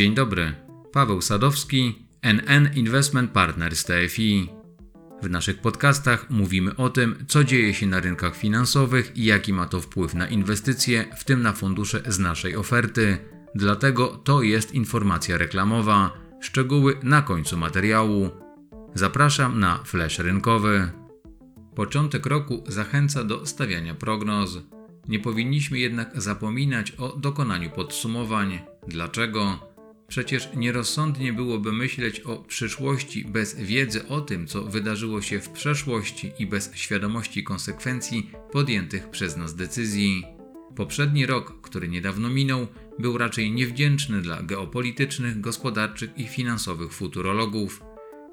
Dzień dobry. Paweł Sadowski, NN Investment Partners TFI. W naszych podcastach mówimy o tym, co dzieje się na rynkach finansowych i jaki ma to wpływ na inwestycje, w tym na fundusze z naszej oferty. Dlatego to jest informacja reklamowa. Szczegóły na końcu materiału. Zapraszam na flash rynkowy. Początek roku zachęca do stawiania prognoz. Nie powinniśmy jednak zapominać o dokonaniu podsumowań. Dlaczego? Przecież nierozsądnie byłoby myśleć o przyszłości bez wiedzy o tym, co wydarzyło się w przeszłości i bez świadomości konsekwencji podjętych przez nas decyzji. Poprzedni rok, który niedawno minął, był raczej niewdzięczny dla geopolitycznych, gospodarczych i finansowych futurologów.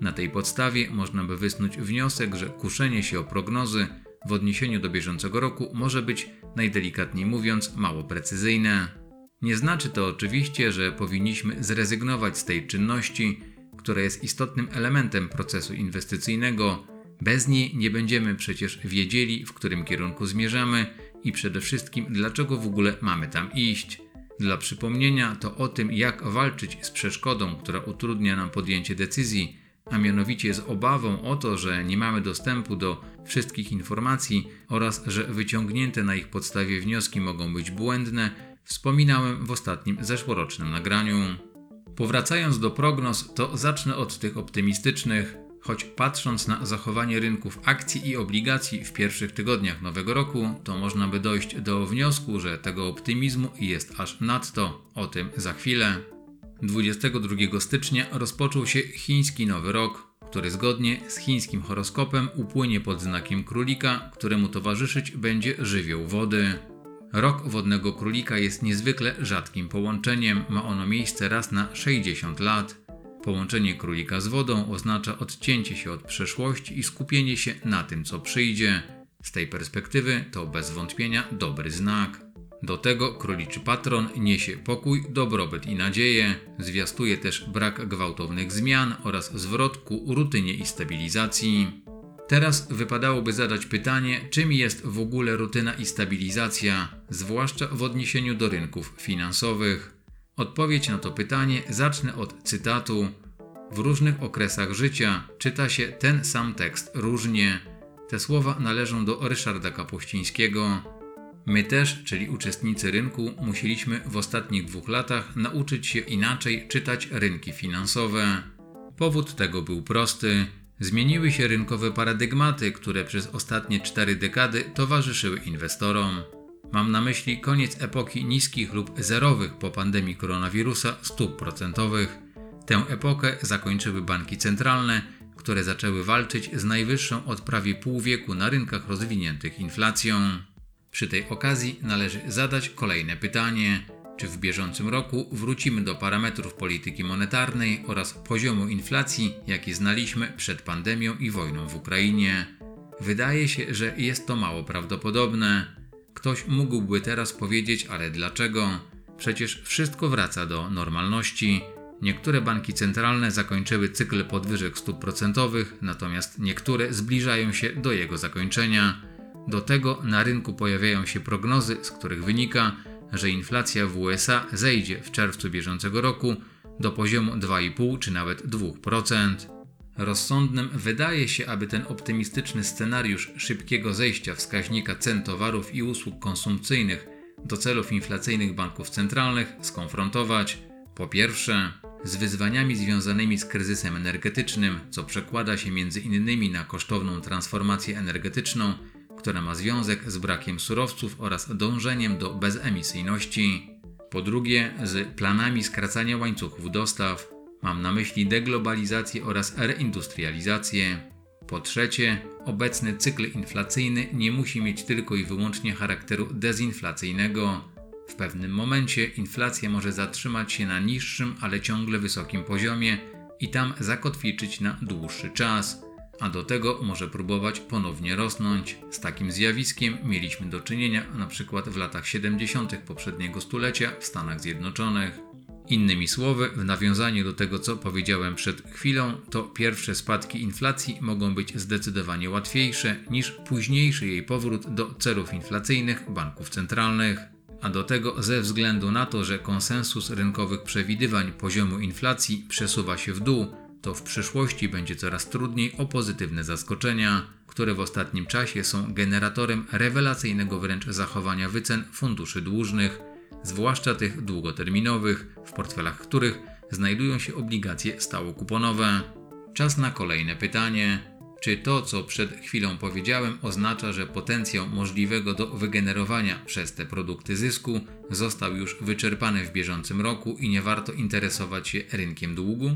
Na tej podstawie można by wysnuć wniosek, że kuszenie się o prognozy w odniesieniu do bieżącego roku może być, najdelikatniej mówiąc, mało precyzyjne. Nie znaczy to oczywiście, że powinniśmy zrezygnować z tej czynności, która jest istotnym elementem procesu inwestycyjnego. Bez niej nie będziemy przecież wiedzieli, w którym kierunku zmierzamy i przede wszystkim dlaczego w ogóle mamy tam iść. Dla przypomnienia to o tym, jak walczyć z przeszkodą, która utrudnia nam podjęcie decyzji, a mianowicie z obawą o to, że nie mamy dostępu do wszystkich informacji oraz że wyciągnięte na ich podstawie wnioski mogą być błędne, wspominałem w ostatnim zeszłorocznym nagraniu. Powracając do prognoz, to zacznę od tych optymistycznych, choć patrząc na zachowanie rynków akcji i obligacji w pierwszych tygodniach nowego roku, to można by dojść do wniosku, że tego optymizmu jest aż nadto. O tym za chwilę. 22 stycznia rozpoczął się chiński nowy rok, który zgodnie z chińskim horoskopem upłynie pod znakiem królika, któremu towarzyszyć będzie żywioł wody. Rok wodnego królika jest niezwykle rzadkim połączeniem, ma ono miejsce raz na 60 lat. Połączenie królika z wodą oznacza odcięcie się od przeszłości i skupienie się na tym, co przyjdzie. Z tej perspektywy to bez wątpienia dobry znak. Do tego króliczy patron niesie pokój, dobrobyt i nadzieję, zwiastuje też brak gwałtownych zmian oraz zwrot ku rutynie i stabilizacji. Teraz wypadałoby zadać pytanie, czym jest w ogóle rutyna i stabilizacja, zwłaszcza w odniesieniu do rynków finansowych. Odpowiedź na to pytanie zacznę od cytatu. W różnych okresach życia czyta się ten sam tekst różnie. Te słowa należą do Ryszarda Kapuścińskiego. My też, czyli uczestnicy rynku, musieliśmy w ostatnich dwóch latach nauczyć się inaczej czytać rynki finansowe. Powód tego był prosty. Zmieniły się rynkowe paradygmaty, które przez ostatnie cztery dekady towarzyszyły inwestorom. Mam na myśli koniec epoki niskich lub zerowych po pandemii koronawirusa stóp procentowych. Tę epokę zakończyły banki centralne, które zaczęły walczyć z najwyższą od prawie pół wieku na rynkach rozwiniętych inflacją. Przy tej okazji należy zadać kolejne pytanie: czy w bieżącym roku wrócimy do parametrów polityki monetarnej oraz poziomu inflacji, jaki znaliśmy przed pandemią i wojną w Ukrainie? Wydaje się, że jest to mało prawdopodobne. Ktoś mógłby teraz powiedzieć, ale dlaczego? Przecież wszystko wraca do normalności. Niektóre banki centralne zakończyły cykl podwyżek stóp procentowych, natomiast niektóre zbliżają się do jego zakończenia. Do tego na rynku pojawiają się prognozy, z których wynika, że inflacja w USA zejdzie w czerwcu bieżącego roku do poziomu 2,5 czy nawet 2%. Rozsądnym wydaje się, aby ten optymistyczny scenariusz szybkiego zejścia wskaźnika cen towarów i usług konsumpcyjnych do celów inflacyjnych banków centralnych skonfrontować po pierwsze z wyzwaniami związanymi z kryzysem energetycznym, co przekłada się między innymi na kosztowną transformację energetyczną która ma związek z brakiem surowców oraz dążeniem do bezemisyjności. Po drugie, z planami skracania łańcuchów dostaw. Mam na myśli deglobalizację oraz reindustrializację. Po trzecie, obecny cykl inflacyjny nie musi mieć tylko i wyłącznie charakteru dezinflacyjnego. W pewnym momencie inflacja może zatrzymać się na niższym, ale ciągle wysokim poziomie i tam zakotwiczyć na dłuższy czas a do tego może próbować ponownie rosnąć. Z takim zjawiskiem mieliśmy do czynienia np. w latach 70. poprzedniego stulecia w Stanach Zjednoczonych. Innymi słowy, w nawiązaniu do tego, co powiedziałem przed chwilą, to pierwsze spadki inflacji mogą być zdecydowanie łatwiejsze niż późniejszy jej powrót do celów inflacyjnych banków centralnych. a do tego ze względu na to, że konsensus rynkowych przewidywań poziomu inflacji przesuwa się w dół, to w przyszłości będzie coraz trudniej o pozytywne zaskoczenia, które w ostatnim czasie są generatorem rewelacyjnego wręcz zachowania wycen funduszy dłużnych, zwłaszcza tych długoterminowych, w portfelach których znajdują się obligacje stałokuponowe. Czas na kolejne pytanie. Czy to, co przed chwilą powiedziałem, oznacza, że potencjał możliwego do wygenerowania przez te produkty zysku został już wyczerpany w bieżącym roku i nie warto interesować się rynkiem długu?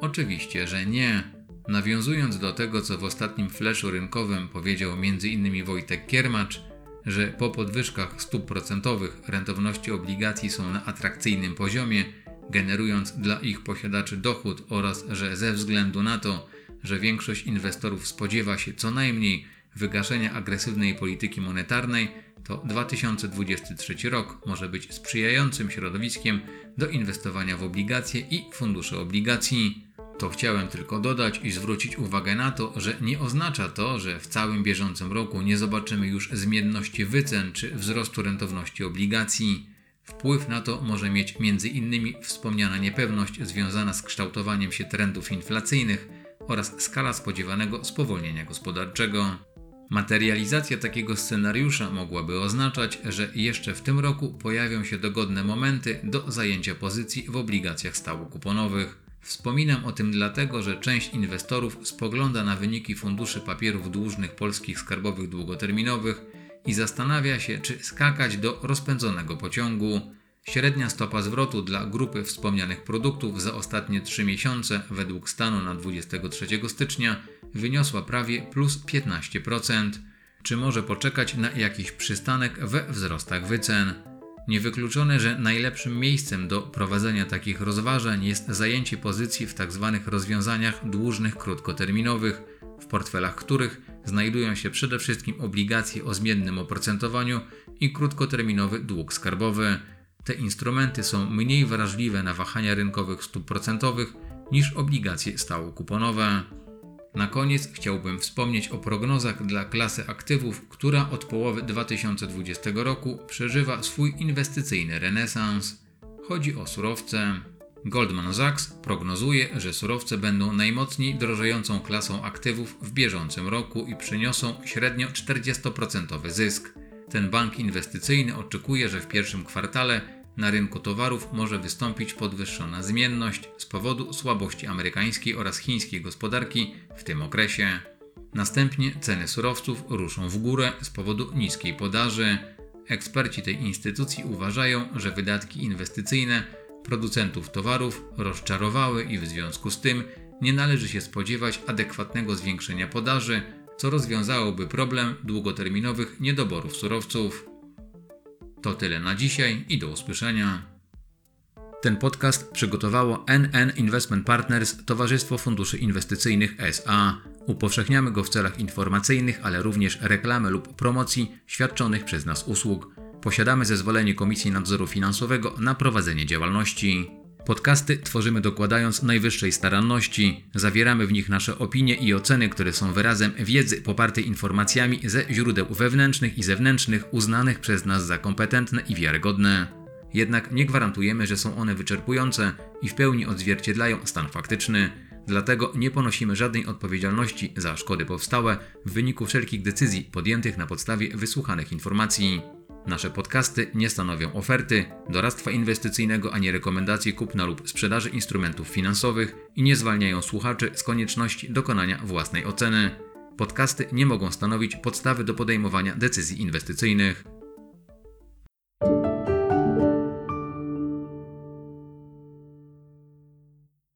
Oczywiście, że nie. Nawiązując do tego, co w ostatnim fleszu rynkowym powiedział m.in. Wojtek Kiermacz, że po podwyżkach stóp procentowych rentowności obligacji są na atrakcyjnym poziomie, generując dla ich posiadaczy dochód oraz że ze względu na to, że większość inwestorów spodziewa się co najmniej wygaszenia agresywnej polityki monetarnej, to 2023 rok może być sprzyjającym środowiskiem do inwestowania w obligacje i fundusze obligacji. To chciałem tylko dodać i zwrócić uwagę na to, że nie oznacza to, że w całym bieżącym roku nie zobaczymy już zmienności wycen czy wzrostu rentowności obligacji. Wpływ na to może mieć m.in. wspomniana niepewność związana z kształtowaniem się trendów inflacyjnych oraz skala spodziewanego spowolnienia gospodarczego. Materializacja takiego scenariusza mogłaby oznaczać, że jeszcze w tym roku pojawią się dogodne momenty do zajęcia pozycji w obligacjach stałokuponowych. Wspominam o tym dlatego, że część inwestorów spogląda na wyniki funduszy papierów dłużnych polskich skarbowych długoterminowych i zastanawia się, czy skakać do rozpędzonego pociągu. Średnia stopa zwrotu dla grupy wspomnianych produktów za ostatnie 3 miesiące według stanu na 23 stycznia wyniosła prawie plus 15%. Czy może poczekać na jakiś przystanek we wzrostach wycen? Niewykluczone, że najlepszym miejscem do prowadzenia takich rozważań jest zajęcie pozycji w tzw. Tak rozwiązaniach dłużnych krótkoterminowych, w portfelach których znajdują się przede wszystkim obligacje o zmiennym oprocentowaniu i krótkoterminowy dług skarbowy. Te instrumenty są mniej wrażliwe na wahania rynkowych stóp procentowych niż obligacje stałokuponowe. Na koniec chciałbym wspomnieć o prognozach dla klasy aktywów, która od połowy 2020 roku przeżywa swój inwestycyjny renesans. Chodzi o surowce. Goldman Sachs prognozuje, że surowce będą najmocniej drożejącą klasą aktywów w bieżącym roku i przyniosą średnio 40% zysk. Ten bank inwestycyjny oczekuje, że w pierwszym kwartale na rynku towarów może wystąpić podwyższona zmienność z powodu słabości amerykańskiej oraz chińskiej gospodarki w tym okresie. Następnie ceny surowców ruszą w górę z powodu niskiej podaży. Eksperci tej instytucji uważają, że wydatki inwestycyjne producentów towarów rozczarowały i w związku z tym nie należy się spodziewać adekwatnego zwiększenia podaży, co rozwiązałoby problem długoterminowych niedoborów surowców. To tyle na dzisiaj i do usłyszenia. Ten podcast przygotowało NN Investment Partners Towarzystwo Funduszy Inwestycyjnych SA. Upowszechniamy go w celach informacyjnych, ale również reklamy lub promocji świadczonych przez nas usług. Posiadamy zezwolenie Komisji Nadzoru Finansowego na prowadzenie działalności. Podcasty tworzymy dokładając najwyższej staranności. Zawieramy w nich nasze opinie i oceny, które są wyrazem wiedzy popartej informacjami ze źródeł wewnętrznych i zewnętrznych uznanych przez nas za kompetentne i wiarygodne. Jednak nie gwarantujemy, że są one wyczerpujące i w pełni odzwierciedlają stan faktyczny. Dlatego nie ponosimy żadnej odpowiedzialności za szkody powstałe w wyniku wszelkich decyzji podjętych na podstawie wysłuchanych informacji. Nasze podcasty nie stanowią oferty, doradztwa inwestycyjnego ani rekomendacji kupna lub sprzedaży instrumentów finansowych i nie zwalniają słuchaczy z konieczności dokonania własnej oceny. Podcasty nie mogą stanowić podstawy do podejmowania decyzji inwestycyjnych.